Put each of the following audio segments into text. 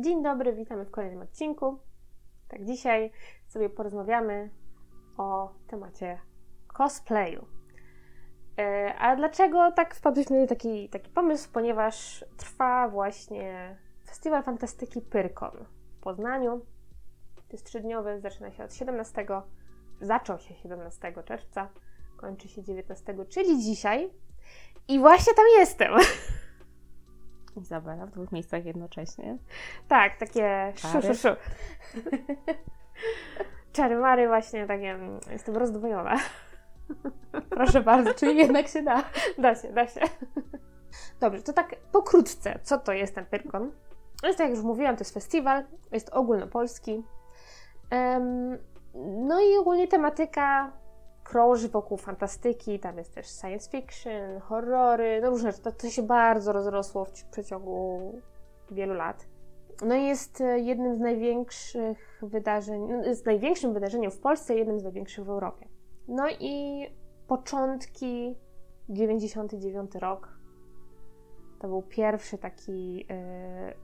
Dzień dobry, witamy w kolejnym odcinku. Tak, dzisiaj sobie porozmawiamy o temacie cosplayu. E, a dlaczego tak wpadliśmy na taki, taki pomysł? Ponieważ trwa właśnie Festiwal Fantastyki Pyrkon w Poznaniu. To jest trzydniowy, zaczyna się od 17, zaczął się 17 czerwca, kończy się 19, czyli dzisiaj. I właśnie tam jestem. Izabela w dwóch miejscach jednocześnie. Tak, takie szu, Czary. szu, szu. Czary mary właśnie takie, mm, jestem rozdwojona. Proszę bardzo, czyli jednak się da. Da się, da się. Dobrze, to tak pokrótce, co to jest ten Pyrkon? Jest, tak jak już mówiłam, to jest festiwal, jest ogólnopolski. Em, no i ogólnie tematyka krąży wokół fantastyki, tam jest też science fiction, horrory, no różne rzeczy. To, to się bardzo rozrosło w przeciągu wielu lat. No i jest e, jednym z największych wydarzeń, no, jest największym wydarzeniem w Polsce, jednym z największych w Europie. No i początki 99 rok to był pierwszy taki e,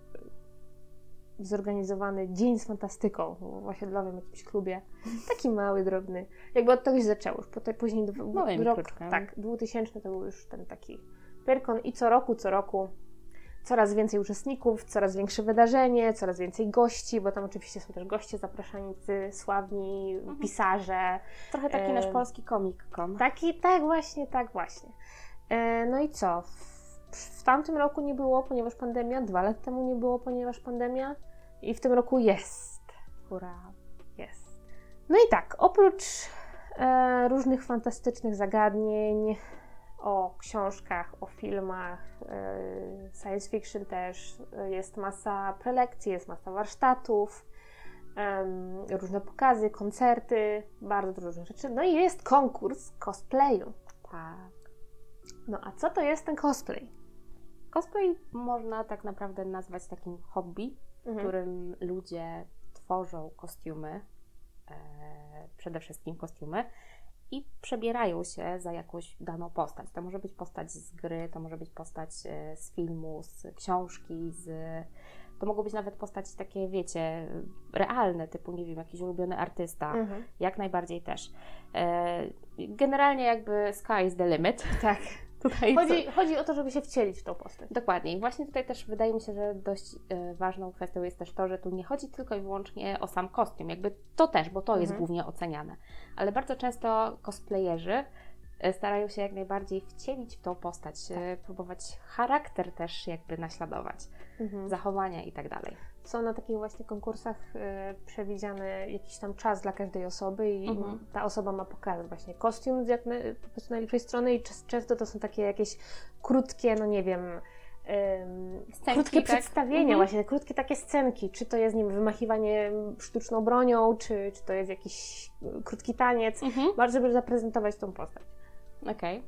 zorganizowany dzień z fantastyką w osiedlowym jakimś klubie. Taki mały, drobny. Jakby od tego się zaczęło. Już potem, później Małymi rok, kroczkami. tak, 2000 to był już ten taki Pyrkon i co roku, co roku coraz więcej uczestników, coraz większe wydarzenie, coraz więcej gości, bo tam oczywiście są też goście zapraszani, sławni pisarze. Trochę taki nasz Em, polski Comic Con. Taki, tak właśnie, tak właśnie. E, no i co? W, w tamtym roku nie było, ponieważ pandemia, dwa lata temu nie było, ponieważ pandemia i w tym roku jest. Hurra, jest. No i tak, oprócz e, różnych fantastycznych zagadnień, o książkach, o filmach, e, science fiction też, e, jest masa prelekcji, jest masa warsztatów, em, różne pokazy, koncerty, bardzo dużo różnych rzeczy. No i jest konkurs cosplayu. Tak. No a co to jest ten cosplay? Cosplay można tak naprawdę nazwać takim hobby, Mhm. którym ludzie tworzą kostiumy, e, przede wszystkim kostiumy, i przebierają się za jakąś daną postać. To może być postać z gry, to może być postać e, z filmu, z książki, z... To mogą być nawet postaci takie, wiecie, realne, typu, nie wiem, jakiś ulubiony artysta, Mhm. jak najbardziej też. E, generalnie jakby sky is the limit. Tak. Tutaj Chodzi, chodzi o to, żeby się wcielić w tą postać. Dokładnie. I właśnie tutaj też wydaje mi się, że dość e, ważną kwestią jest też to, że tu nie chodzi tylko i wyłącznie o sam kostium. Jakby to też, bo to jest Mhm. głównie oceniane. Ale bardzo często cosplayerzy e, starają się jak najbardziej wcielić w tą postać, e, próbować charakter też jakby naśladować, Mhm. zachowania i tak dalej. Są na takich właśnie konkursach przewidziany jakiś tam czas dla każdej osoby i Mhm. ta osoba ma pokazać właśnie kostium z jak na, po prostu najlepszej strony i często to są takie jakieś krótkie, no nie wiem, em, Scenki, krótkie tak? przedstawienia, Mhm. właśnie krótkie takie scenki, czy to jest, nie wiem, wymachiwanie sztuczną bronią, czy, czy to jest jakiś krótki taniec, Mhm. bardzo żeby zaprezentować tą postać. Okej.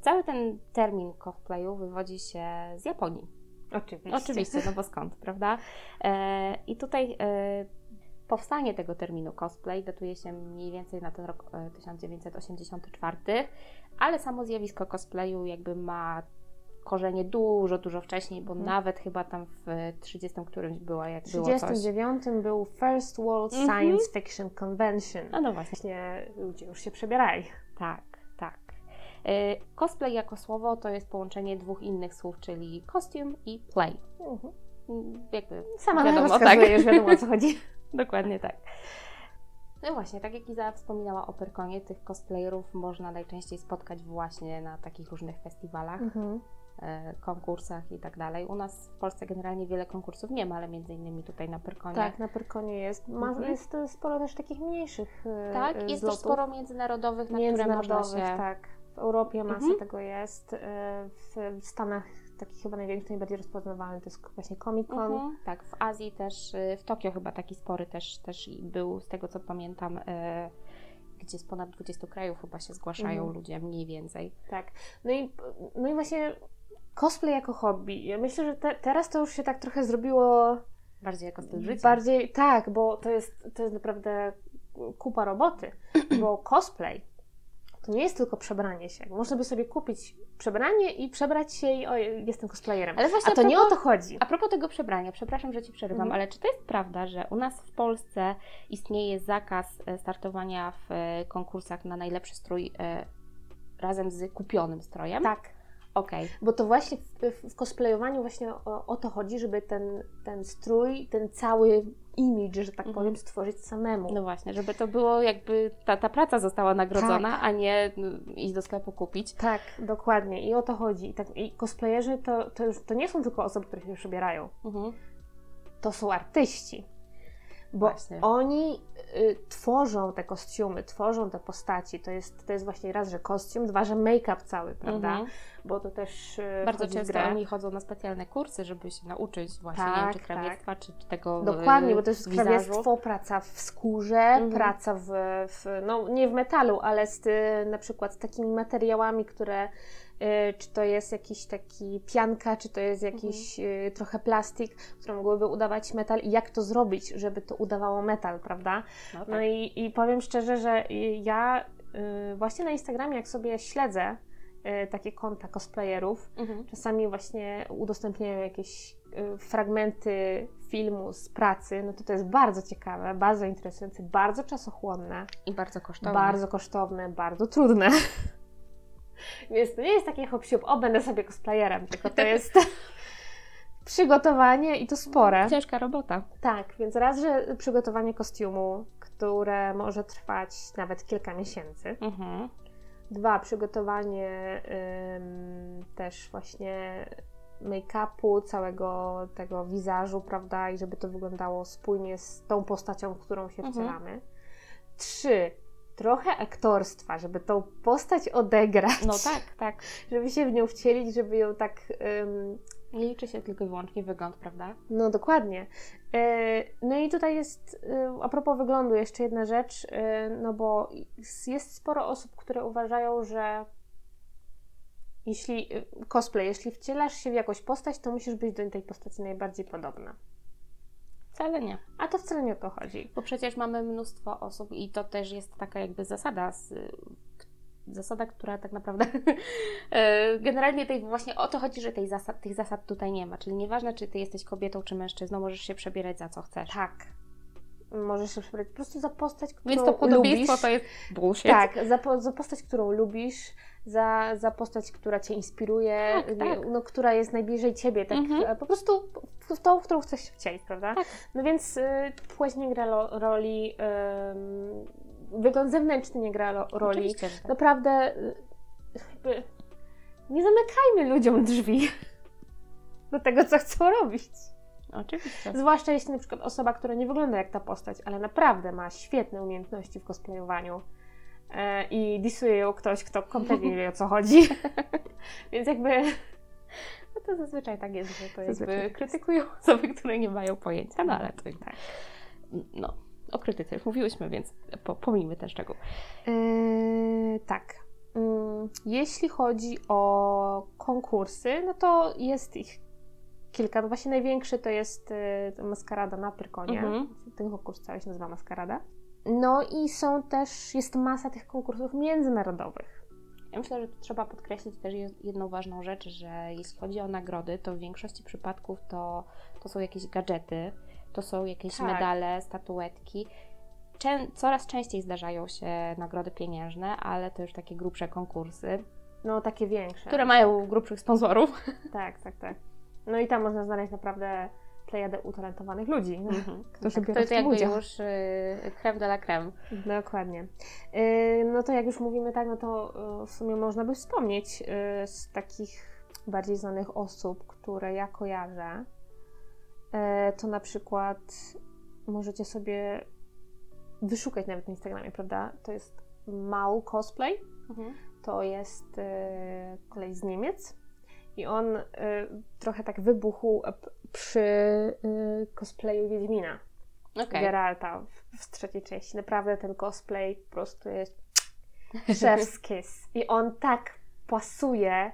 Cały ten termin cosplayu wywodzi się z Japonii. Oczywiście. Oczywiście, no bo skąd, prawda? E, I tutaj e, powstanie tego terminu cosplay datuje się mniej więcej na ten rok e, 1984, ale samo zjawisko cosplayu jakby ma korzenie dużo, dużo wcześniej, bo Mhm. nawet chyba tam w 30 którymś była, jak W było coś. 1939 był First World Mhm. Science Fiction Convention. No, no właśnie. Ludzie już się przebierali. Tak. E, Cosplay jako słowo to jest połączenie dwóch innych słów, czyli costume i play. Mm, Jakby Sama Wiadomo, tak. już wiadomo o co chodzi. Dokładnie tak. No właśnie, tak jak Iza wspominała o Pyrkonie, tych cosplayerów można najczęściej spotkać właśnie na takich różnych festiwalach, e, konkursach i tak dalej. U nas w Polsce generalnie wiele konkursów nie ma, ale między innymi tutaj na Pyrkonie. Tak, na Pyrkonie jest. Ma, Mhm. Jest sporo też takich mniejszych e, Tak, e, jest też zlotów. sporo międzynarodowych, na które można międzynarodowych, się... tak. W Europie masa Mhm. tego jest. e, W Stanach taki chyba największy, najbardziej rozpoznawalny to jest właśnie Comic Con. Mhm, tak, w Azji też, y, w Tokio chyba taki spory też, też był, z tego co pamiętam, e, gdzie z ponad 20 krajów chyba się zgłaszają Mhm. ludzie, mniej więcej. Tak. No i, no i właśnie cosplay jako hobby. Ja myślę, że te, teraz to już się tak trochę zrobiło Bardziej jako styl życia. Bardziej tak, bo to jest, to jest naprawdę kupa roboty, bo cosplay to nie jest tylko przebranie się. Można by sobie kupić przebranie i przebrać się i o, jestem cosplayerem. Ale właśnie A to a nie o propos- to chodzi. A propos tego przebrania, przepraszam, że Ci przerywam, Mhm. ale czy to jest prawda, że u nas w Polsce istnieje zakaz e, startowania w e, konkursach na najlepszy strój e, razem z kupionym strojem? Tak. Okej. Bo to właśnie w, w, w cosplayowaniu właśnie o, o to chodzi, żeby ten, ten strój, ten cały image, że tak Mhm. powiem, stworzyć samemu. No właśnie, żeby to było jakby ta, ta praca została nagrodzona, Tak. a nie mm, iść do sklepu kupić. Tak, dokładnie. I o to chodzi. I, tak, i cosplayerzy to, to już to nie są tylko osoby, które się przebierają. Mhm. To są artyści. Bo Właśnie. oni tworzą te kostiumy, tworzą te postaci. To jest, to jest właśnie raz, że kostium, dwa, że make-up cały, prawda? Mhm. Bo to też y, Bardzo często oni chodzą na specjalne kursy, żeby się nauczyć właśnie, nie Tak, wiem, czy krawiectwa, czy, czy tego Dokładnie, e, bo to jest wizażu. krawiectwo, praca w skórze, Mhm. praca w, w, no nie w metalu, ale z, y, na przykład z takimi materiałami, które, y, czy to jest jakiś taki pianka, czy to jest jakiś y, trochę plastik, które mogłyby udawać metal i jak to zrobić, żeby to udawało metal, prawda? No, tak. No i, i powiem szczerze, że ja y, właśnie na Instagramie, jak sobie śledzę takie konta cosplayerów, Mhm. czasami właśnie udostępniają jakieś fragmenty filmu z pracy, no to to jest bardzo ciekawe, bardzo interesujące, bardzo czasochłonne, I bardzo kosztowne. bardzo kosztowne, bardzo trudne. Więc to nie jest takie hop o będę sobie cosplayerem, tylko to jest przygotowanie i to spore. Ciężka robota. Tak, więc raz, że przygotowanie kostiumu, które może trwać nawet kilka miesięcy. Mhm. Dwa, przygotowanie ym, też właśnie make-upu, całego tego wizażu, prawda, i żeby to wyglądało spójnie z tą postacią, w którą się Mhm. wcielamy. Trzy, trochę aktorstwa, żeby tą postać odegrać, No tak, tak. żeby się w nią wcielić, żeby ją tak ym, Nie liczy się tylko i wyłącznie wygląd, prawda? No dokładnie. E, No i tutaj jest, e, a propos wyglądu, jeszcze jedna rzecz, e, no bo jest sporo osób, które uważają, że jeśli cosplay, jeśli wcielasz się w jakąś postać, to musisz być do tej postaci najbardziej podobna. Wcale nie. A to wcale nie o to chodzi. Bo przecież mamy mnóstwo osób i to też jest taka jakby zasada, z, zasada, która tak naprawdę e, generalnie tej właśnie o to chodzi, że tej zasad, tych zasad tutaj nie ma. Czyli nieważne, czy ty jesteś kobietą, czy mężczyzną, możesz się przebierać za co chcesz. Tak. Możesz się przebrać po prostu za postać, którą Więc to podobieństwo lubisz. to jest bullshit. Tak, za, za postać, którą lubisz, za, za postać, która Cię inspiruje, Tak, tak. No, która jest najbliżej Ciebie, tak Mhm. e, po prostu w, tą, w którą chcesz się wcielić, prawda? Tak. No więc y, płeć nie gra lo, roli, ym, wygląd zewnętrzny nie gra lo, roli. Oczywiście, tak. Naprawdę y, jakby nie zamykajmy ludziom drzwi do tego, co chcą robić. Oczywiście. Zwłaszcza jeśli na przykład osoba, która nie wygląda jak ta postać, ale naprawdę ma świetne umiejętności w cosplayowaniu i disuje ją ktoś, kto kompletnie nie wie o co chodzi. Więc jakby No to zazwyczaj tak jest, że to Zazwyczaj jakby tak jest. krytykują osoby, które nie mają pojęcia, no ale to tak. no, o krytyce już mówiłyśmy, więc po, pomijmy ten szczegół. Yy, tak. Mm, Jeśli chodzi o konkursy, no to jest ich kilka. No właśnie największy to jest yy, maskarada na Pyrkonie. Mhm. Ten konkurs cały się nazywa maskarada. No i są też, jest masa tych konkursów międzynarodowych. Ja myślę, że tu trzeba podkreślić też jed- jedną ważną rzecz, że jeśli chodzi o nagrody, to w większości przypadków to, to są jakieś gadżety, to są jakieś Tak. medale, statuetki. Czę- coraz częściej zdarzają się nagrody pieniężne, ale to już takie grubsze konkursy, No takie większe. które mają grubszych sponsorów. Tak, tak, tak. No i tam można znaleźć naprawdę plejadę utalentowanych ludzi, którzy tak, biorą to tym jakby udział. już y, creme de la creme. Dokładnie. Yy, No to jak już mówimy tak, no to yy, w sumie można by wspomnieć yy, z takich bardziej znanych osób, które ja kojarzę, to na przykład możecie sobie wyszukać nawet na Instagramie, prawda? To jest Mau Cosplay. To jest kolej z Niemiec i on e, trochę tak wybuchł przy e, cosplayu Wiedźmina, Okej. Geralta w, w trzeciej części. Naprawdę ten cosplay po prostu jest chef's kiss. I on tak pasuje,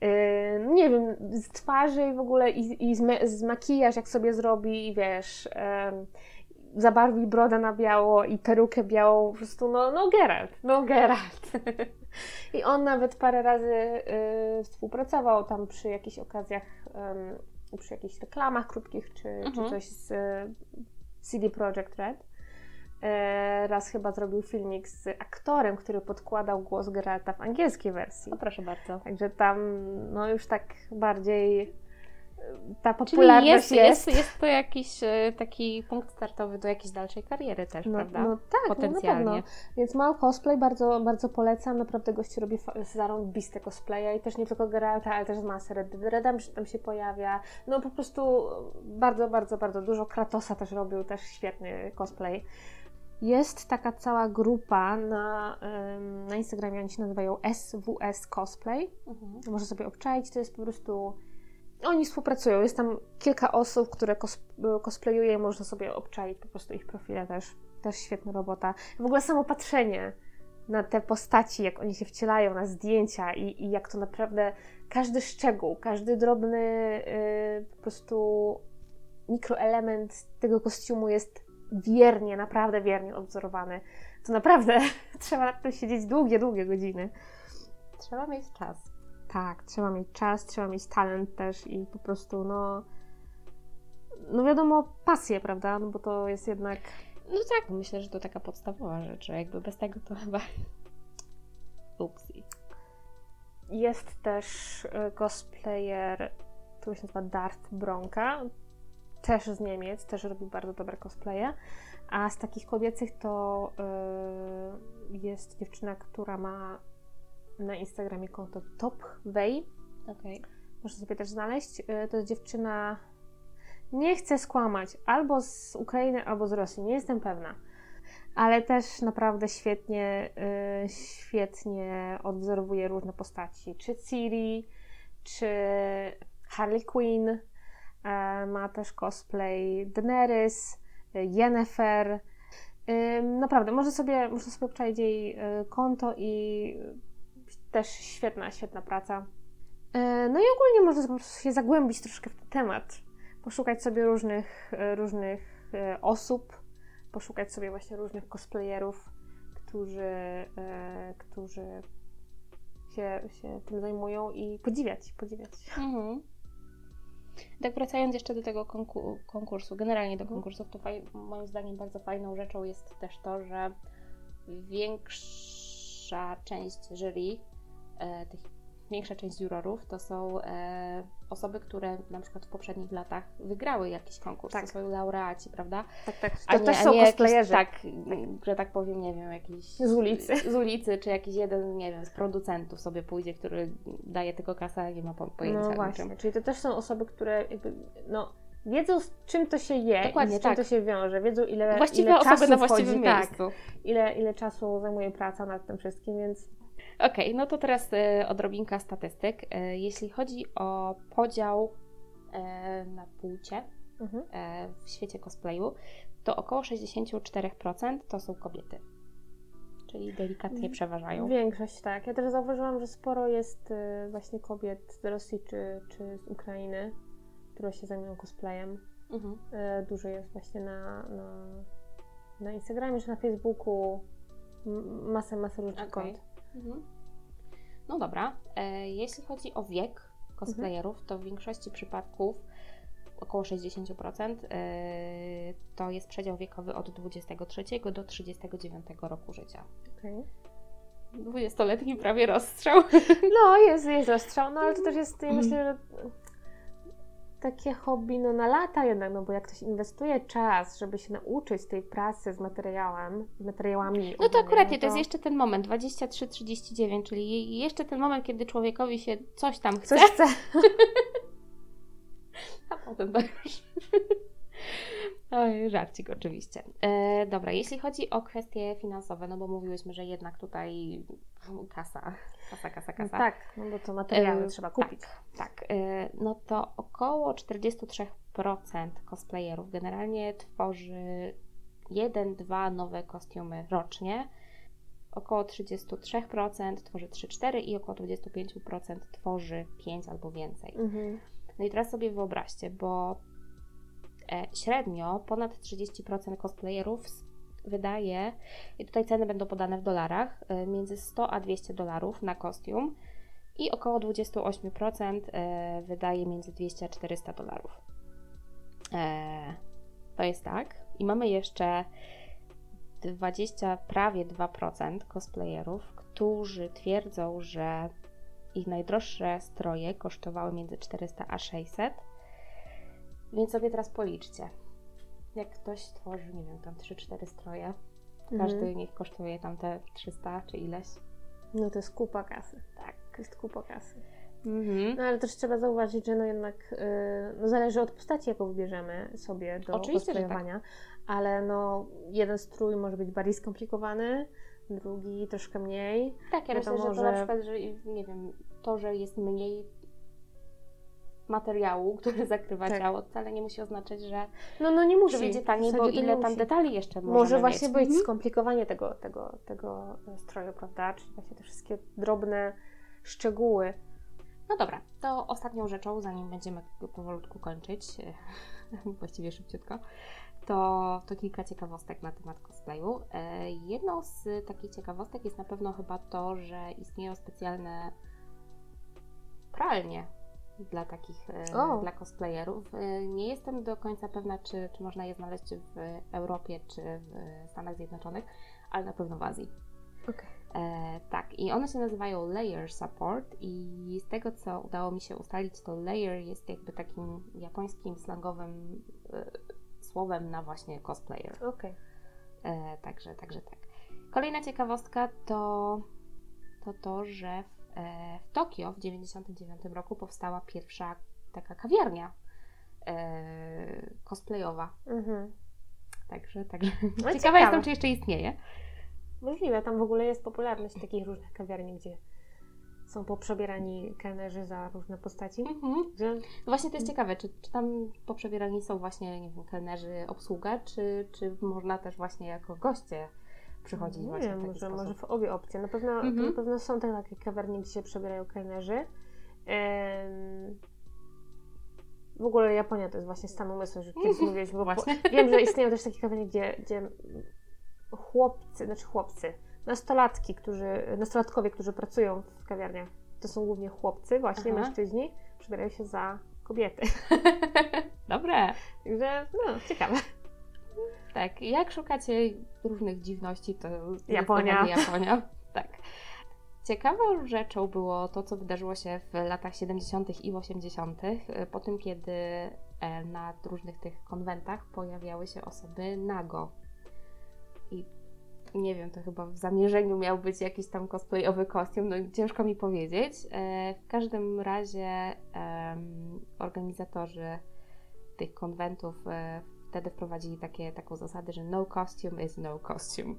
e, nie wiem, z twarzy i w ogóle i, i z, me, z makijaż jak sobie zrobi i wiesz... em, zabarwi brodę na biało i perukę białą, po prostu no, no Geralt, no Geralt. I on nawet parę razy y, współpracował tam przy jakichś okazjach, y, przy jakichś reklamach krótkich, czy, mhm. czy coś z CD Projekt Red. E, raz chyba zrobił filmik z aktorem, który podkładał głos Geralta w angielskiej wersji. O, proszę bardzo. Także tam no już tak bardziej ta popularność Czyli jest, jest. jest. to jakiś e, taki punkt startowy do jakiejś dalszej kariery też, no, prawda? No tak, Potencjalnie. No na pewno. Więc Mal Cosplay bardzo, bardzo polecam. Naprawdę gości robi zarąbiste cosplaya i też nie tylko Geralta, ale też z Master Redemption tam się pojawia. No po prostu bardzo, bardzo, bardzo dużo. Kratosa też robił, też świetny cosplay. Jest taka cała grupa na, na Instagramie, oni się nazywają SWS Cosplay. Mhm. Może sobie obczaić, to jest po prostu oni współpracują. Jest tam kilka osób, które kos cosplayuje, można sobie obczaić po prostu ich profile też. Też świetna robota. W ogóle samo patrzenie na te postaci, jak oni się wcielają, na zdjęcia i, i jak to naprawdę każdy szczegół, każdy drobny yy, po prostu mikroelement tego kostiumu jest wiernie, naprawdę wiernie odwzorowany. To naprawdę trzeba na tym siedzieć długie, długie godziny. Trzeba mieć czas. Tak, trzeba mieć czas, trzeba mieć talent też i po prostu, no. No wiadomo, pasję, prawda? No bo to jest jednak. No tak, myślę, że to taka podstawowa rzecz, jakby bez tego to chyba. Upsi. Jest też y, cosplayer, który się nazywa Darth Bronka, też z Niemiec, też robi bardzo dobre cosplaye. A z takich kobiecych to yy, jest dziewczyna, która ma na Instagramie konto TopWay. Okay. Można sobie też znaleźć. Y, to jest dziewczyna, nie chcę skłamać, albo z Ukrainy, albo z Rosji, nie jestem pewna. Ale też naprawdę świetnie, y, świetnie odwzorowuje różne postaci. Czy Ciri, czy Harley Quinn. Y, ma też cosplay Daenerys, Yennefer. Naprawdę, można sobie, można sobie obczaić jej konto i też świetna, świetna praca. E, no i ogólnie można się zagłębić troszkę w ten temat, poszukać sobie różnych, e, różnych e, osób, poszukać sobie właśnie różnych cosplayerów, którzy, którzy się, się tym zajmują i podziwiać, podziwiać. Mhm. Tak wracając jeszcze do tego konkursu, generalnie do konkursów, to faj, moim zdaniem bardzo fajną rzeczą jest też to, że większa część jury tych, większa część jurorów to są e, osoby, które na przykład w poprzednich latach wygrały jakiś konkurs, tak. to są laureaci, prawda? Tak, tak. To nie, też są cosplayerzy. Tak, tak, że tak powiem, nie wiem, jakiś... Z ulicy. Z ulicy, czy jakiś jeden, nie wiem, z producentów sobie pójdzie, który daje tylko kasę, nie ma pojęcia No właśnie, czyli to też są osoby, które jakby, no wiedzą z czym to się je Dokładnie, z czym tak. to się wiąże, wiedzą ile, Właściwe ile czasu na właściwym wchodzi, tak, ile, ile czasu zajmuje praca nad tym wszystkim, więc Okej, okay, no to teraz y, odrobinka statystyk. Y, jeśli chodzi o podział y, na płcie mhm. w świecie cosplayu, to około 64% to są kobiety. Czyli delikatnie przeważają. Większość, tak. Ja też zauważyłam, że sporo jest właśnie kobiet z Rosji czy, czy z Ukrainy, które się zajmują cosplayem. Mhm. Dużo jest właśnie na, na, na Instagramie czy na Facebooku. Masę, masę różnych okay. kont. Mhm. No dobra. E, jeśli chodzi o wiek cosplayerów, mhm. to w większości przypadków około 60% e, to jest przedział wiekowy od 23 do 39 roku życia. Okay. 20-letni prawie rozstrzał. No, jest, jest rozstrzał, no ale to też jest, ja myślę, że takie hobby no, na lata jednak, no bo jak ktoś inwestuje czas, żeby się nauczyć tej pracy z materiałem, z materiałami. No to akurat nie, to... to jest jeszcze ten moment, 23-39, czyli jeszcze ten moment, kiedy człowiekowi się coś tam chce. Coś chce. A potem to już. Oj, żarcik oczywiście. E, dobra, jeśli chodzi o kwestie finansowe, no bo mówiłyśmy, że jednak tutaj kasa, kasa, kasa, kasa. tak, no bo to materiały e, trzeba kupić. Tak, tak. E, no to około 43% cosplayerów generalnie tworzy jeden, dwa nowe kostiumy rocznie. Około 33% tworzy 3-4 i około 25% tworzy 5 albo więcej. Mhm. No i teraz sobie wyobraźcie, bo średnio ponad 30% cosplayerów wydaje, i tutaj ceny będą podane w dolarach, e, między 100 a 200 dolarów na kostium i około 28% e, wydaje między 200 a 400 dolarów. To jest tak. I mamy jeszcze 20, prawie 2% cosplayerów, którzy twierdzą, że ich najdroższe stroje kosztowały między 400 a 600. Więc sobie teraz policzcie. Jak ktoś tworzy, nie wiem, tam 3-4 stroje, każdy mhm. niech kosztuje tam te 300 czy ileś. No to jest kupa kasy. Tak. To jest kupa kasy. Mhm. No ale też trzeba zauważyć, że no jednak yy, no zależy od postaci, jaką wybierzemy sobie do Oczywiście, tak. ale no jeden strój może być bardziej skomplikowany, drugi troszkę mniej. Tak, ja myślę, że to na przykład, że nie wiem, to, że jest mniej materiału, który zakrywa tak. ciało, wcale nie musi oznaczać, że, no, no nie musi. będzie taniej, bo ile tam detali jeszcze Może właśnie mieć. być mhm. skomplikowanie tego, tego, tego stroju, prawda? Czyli właśnie te wszystkie drobne szczegóły. No dobra, to ostatnią rzeczą, zanim będziemy powolutku kończyć, właściwie szybciutko, to, to kilka ciekawostek na temat cosplayu. E, jedną z takich ciekawostek jest na pewno chyba to, że istnieją specjalne pralnie dla takich, oh. dla cosplayerów. E, nie jestem do końca pewna, czy, czy można je znaleźć w Europie, czy w Stanach Zjednoczonych, ale na pewno w Azji. Okay. E, tak, i one się nazywają Layer Support i z tego, co udało mi się ustalić, to layer jest jakby takim japońskim slangowym e, słowem na właśnie cosplayer. Okay. E, także, także tak. Kolejna ciekawostka to to, to że w, e, w Tokio w 1999 roku powstała pierwsza taka kawiarnia e, cosplayowa. Mhm. Także, także no, ciekawa ciekawe. jestem, czy jeszcze istnieje. Możliwe, tam w ogóle jest popularność takich różnych kawiarni, gdzie są poprzebierani kelnerzy za różne postaci. Mhm. Że... No właśnie to jest ciekawe, czy, czy tam poprzebierani są właśnie, nie wiem, kelnerzy, obsługa, czy, czy można też właśnie jako goście przychodzić nie wiem, może, sposób. może w obie opcje. Na pewno, mhm. na pewno są te takie kawiarnie, gdzie się przebierają kelnerzy. W ogóle Japonia to jest właśnie stan umysłu, że kiedyś mówiliśmy, bo wiem, że istnieją też takie kawiarnie, gdzie, gdzie chłopcy, znaczy chłopcy, nastolatki, którzy, nastolatkowie, którzy pracują w kawiarniach, to są głównie chłopcy, właśnie Aha. mężczyźni, przybierają się za kobiety. Dobre. Także, no, ciekawe. Tak, jak szukacie różnych dziwności, to Japonia. Japonia. Tak. Ciekawą rzeczą było to, co wydarzyło się w latach 70. i 80., po tym, kiedy e, na różnych tych konwentach pojawiały się osoby nago. I nie wiem, to chyba w zamierzeniu miał być jakiś tam cosplayowy kostium, no ciężko mi powiedzieć. E, w każdym razie organizatorzy tych konwentów e, wtedy wprowadzili takie, taką zasadę, że no costume is no costume.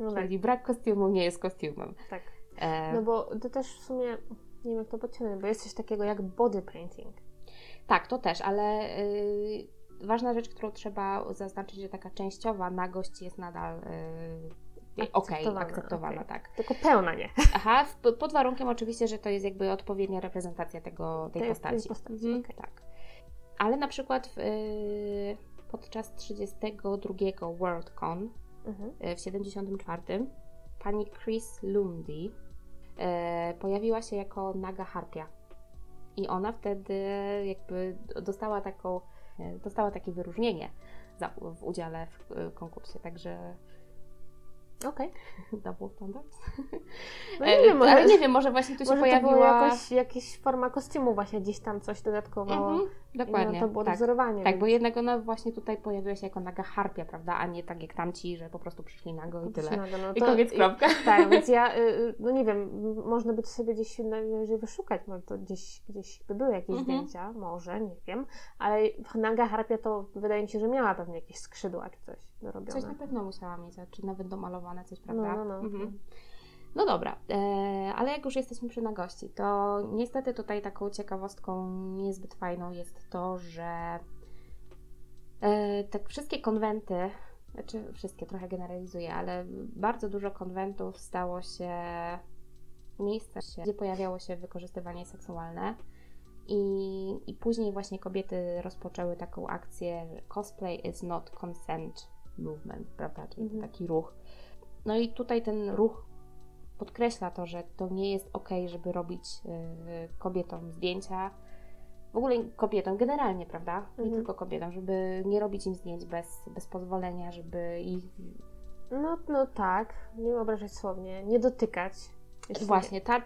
No tak. Czyli brak kostiumu nie jest kostiumem. Tak. E... No bo to też w sumie, nie wiem jak to podciągnąć, bo jest coś takiego jak body painting. Tak, to też, ale y, ważna rzecz, którą trzeba zaznaczyć, że taka częściowa nagość jest nadal y, okej, okay, akceptowana, okay. tak. Tylko pełna nie. Aha, pod warunkiem oczywiście, że to jest jakby odpowiednia reprezentacja tego, tej, tej postaci. Tej postaci. Mhm, okay. Tak. Ale na przykład w, y, podczas 32 WorldCon mhm. E, w 74 pani Chris Lundy e, pojawiła się jako naga harpia. I ona wtedy jakby dostała taką, e, dostała takie wyróżnienie za, w udziale w konkursie, także Okej. Okay. Double standards. No nie wiem, może, ale nie wiem, może właśnie tu się pojawiła... To jakoś, jakaś forma kostiumu właśnie gdzieś tam coś dodatkowo. Mhm, dokładnie. No, to było tak. dozorowanie. Tak, więc... bo jednak ona właśnie tutaj pojawiła się jako naga harpia, prawda, a nie tak jak tamci, że po prostu przyszli nago i tyle. Nago, no I koniec, kropka. tak, więc ja, y, y, no nie wiem, można by to sobie gdzieś najwyżej wyszukać, może to gdzieś, gdzieś by były jakieś mhm. zdjęcia, może, nie wiem, ale naga harpia to wydaje mi się, że miała pewnie jakieś skrzydła czy coś dorobione. Coś na pewno musiała mieć, czy nawet domalowane coś, prawda? No, no, no. Mhm. No dobra, e, ale jak już jesteśmy przy nagości, to niestety tutaj taką ciekawostką niezbyt fajną jest to, że e, te wszystkie konwenty, znaczy wszystkie, trochę generalizuję, ale bardzo dużo konwentów stało się miejscem, gdzie pojawiało się wykorzystywanie seksualne I, I później właśnie kobiety rozpoczęły taką akcję Cosplay is not consent movement, prawda? Czyli Mhm. taki ruch. No i tutaj ten ruch podkreśla to, że to nie jest ok, żeby robić y, kobietom zdjęcia. W ogóle kobietom generalnie, prawda? Nie Mhm. tylko kobietom, żeby nie robić im zdjęć bez, bez pozwolenia, żeby ich. No, no tak, nie obrażać słownie, nie dotykać. Właśnie, ta, y,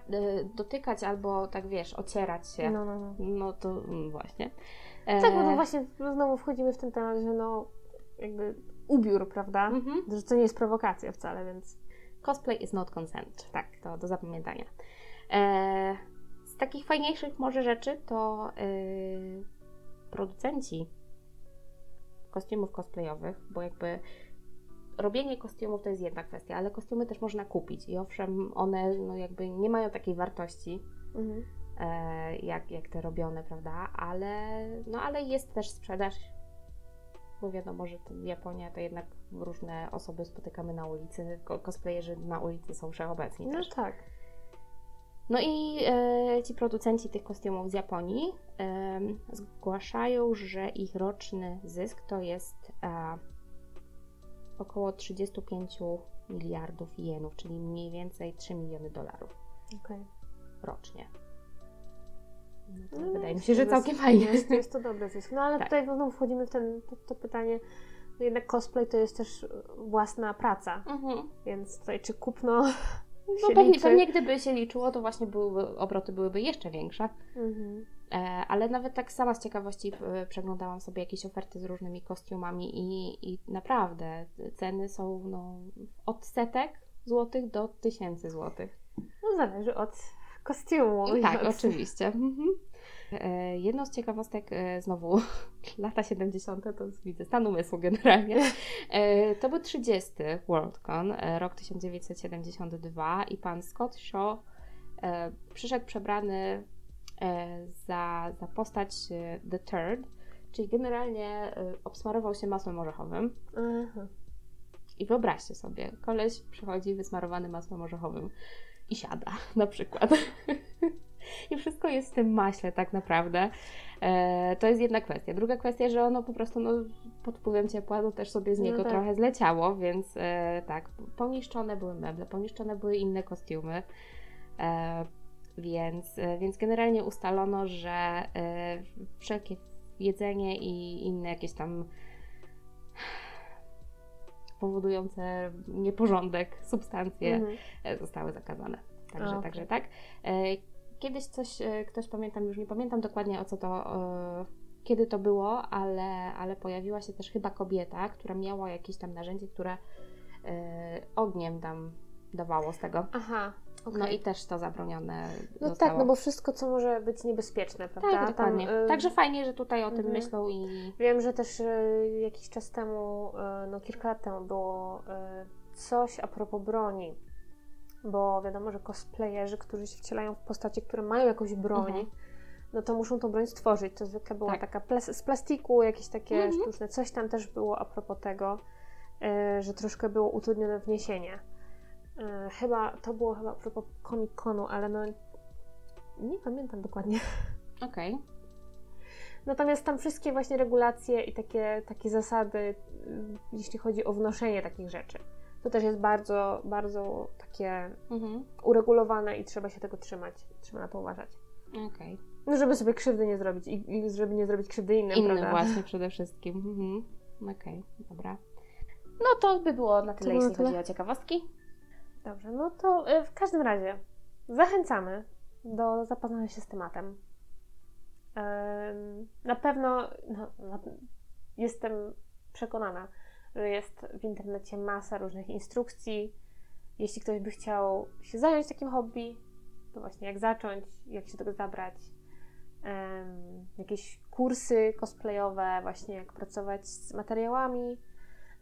dotykać albo tak wiesz, ocierać się. No, no, no. No to mm, właśnie. Tak, bo E, to właśnie znowu wchodzimy w ten temat, że no jakby ubiór, prawda? mhm. Że to nie jest prowokacja wcale, więc Cosplay is not consent. Tak, to do zapamiętania. E, z takich fajniejszych może rzeczy to y, producenci kostiumów cosplayowych, bo jakby robienie kostiumów to jest jedna kwestia, ale kostiumy też można kupić i owszem, one no jakby nie mają takiej wartości mhm. e, jak, jak te robione, prawda? Ale, no, ale jest też sprzedaż, bo wiadomo, że Japonia to jednak różne osoby spotykamy na ulicy, cosplayerzy na ulicy są wszechobecni no też. tak. No i e, ci producenci tych kostiumów z Japonii em, zgłaszają, że ich roczny zysk to jest e, około 35 miliardów jenów, czyli mniej więcej 3 miliony dolarów Okej. rocznie. No No, wydaje mi się, że całkiem fajnie. Jest, jest to dobry zysk. No ale Tak. tutaj znowu wchodzimy w ten, to, to pytanie, no jednak cosplay to jest też własna praca, Mhm. więc tutaj czy kupno No pewnie, liczy? pewnie gdyby się liczyło, to właśnie byłyby, obroty byłyby jeszcze większe. Mhm. E, ale nawet tak sama z ciekawości e, przeglądałam sobie jakieś oferty z różnymi kostiumami i, i naprawdę ceny są no, od setek złotych do tysięcy złotych. No zależy od kostiumu. Tak, oczywiście. Mhm. E, Jedną z ciekawostek, e, znowu lata 70., to widzę stan umysłu generalnie. E, To był 30. Worldcon, rok 1972 i pan Scott Shaw przyszedł przebrany za, za postać The Third, czyli generalnie obsmarował się masłem orzechowym. Aha. I wyobraźcie sobie, koleś przychodzi wysmarowany masłem orzechowym i siada na przykład. I wszystko jest w tym maśle tak naprawdę. E, to jest jedna kwestia. Druga kwestia, że ono po prostu no, pod wpływem ciepła no, też sobie z No niego tak. trochę zleciało, więc e, tak, poniszczone były meble, poniszczone były inne kostiumy. E, więc, e, więc generalnie ustalono, że e, wszelkie jedzenie i inne jakieś tam powodujące nieporządek substancje Mhm. e, zostały zakazane. Także, okej. także tak. E, Kiedyś coś, e, ktoś pamiętam, już nie pamiętam dokładnie o co to, kiedy to było, ale, ale pojawiła się też chyba kobieta, która miała jakieś tam narzędzie, które ogniem tam dawało z tego. Aha, okej. No i też to zabronione No zostało. tak, no bo wszystko, co może być niebezpieczne, prawda? tak, dokładnie. Tam, y, Także fajnie, że tutaj o tym mhm. myślą i Wiem, że też y, jakiś czas temu, y, no kilka lat temu było y, coś a propos broni, bo wiadomo, że cosplayerzy, którzy się wcielają w postacie, które mają jakąś broń, Mhm. no to muszą tą broń stworzyć. To zwykle była Tak. taka plas- z plastiku, jakieś takie Mhm. sztuczne. Coś tam też było a propos tego, y, że troszkę było utrudnione wniesienie. Y, chyba, to było chyba propos Comic-Conu, ale no nie pamiętam dokładnie. okej. Natomiast tam wszystkie właśnie regulacje i takie, takie zasady, y, jeśli chodzi o wnoszenie takich rzeczy, to też jest bardzo, bardzo takie Mhm. uregulowane i trzeba się tego trzymać. Trzeba na to uważać. Okej. No, żeby sobie krzywdy nie zrobić i, i żeby nie zrobić krzywdy innym, Innym prawda? właśnie przede wszystkim. Mhm. Okej, dobra. No to by było na tyle, było jeśli tyle? chodzi o ciekawostki. Dobrze, no to y, w każdym razie zachęcamy do zapoznania się z tematem. Em, Na pewno no, jestem przekonana, że jest w internecie masa różnych instrukcji. Jeśli ktoś by chciał się zająć takim hobby, to właśnie jak zacząć, jak się tego zabrać. Jakieś kursy cosplayowe, właśnie jak pracować z materiałami.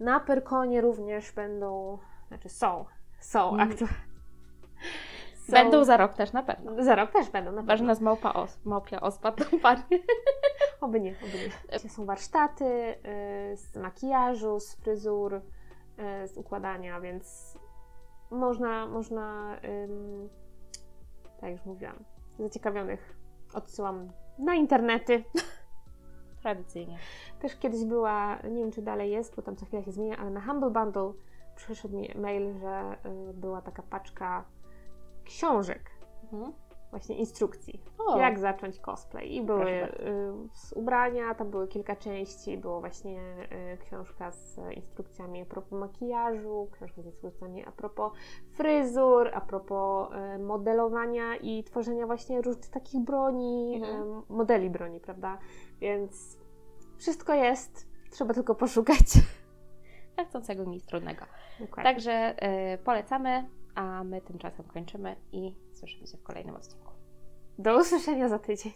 Na Perkonie również będą, znaczy są, są Mhm. aktualnie. Będą za rok też na pewno. Za rok też będą, na pewno. Ważna z małpa os, małpia ospa to upadnie. Oby nie, oby nie. Gdzie Są warsztaty y, z makijażu, z fryzur, y, z układania, więc można, można ym, tak już mówiłam, zaciekawionych odsyłam na internety. Tradycyjnie. Też kiedyś była, nie wiem czy dalej jest, bo tam co chwila się zmienia, ale na Humble Bundle przyszedł mi mail, że y, była taka paczka książek, Mhm. właśnie instrukcji, O, jak zacząć cosplay. I były y, z ubrania, tam były kilka części, było właśnie y, książka z instrukcjami a propos makijażu, książka z instrukcjami a propos fryzur, a propos modelowania i tworzenia właśnie różnych takich broni, Mhm. modeli broni, prawda? Więc wszystko jest, trzeba tylko poszukać. Chcącego nic trudnego. Dokładnie. Także y, polecamy, a my tymczasem kończymy i słyszymy się w kolejnym odcinku. Do usłyszenia za tydzień.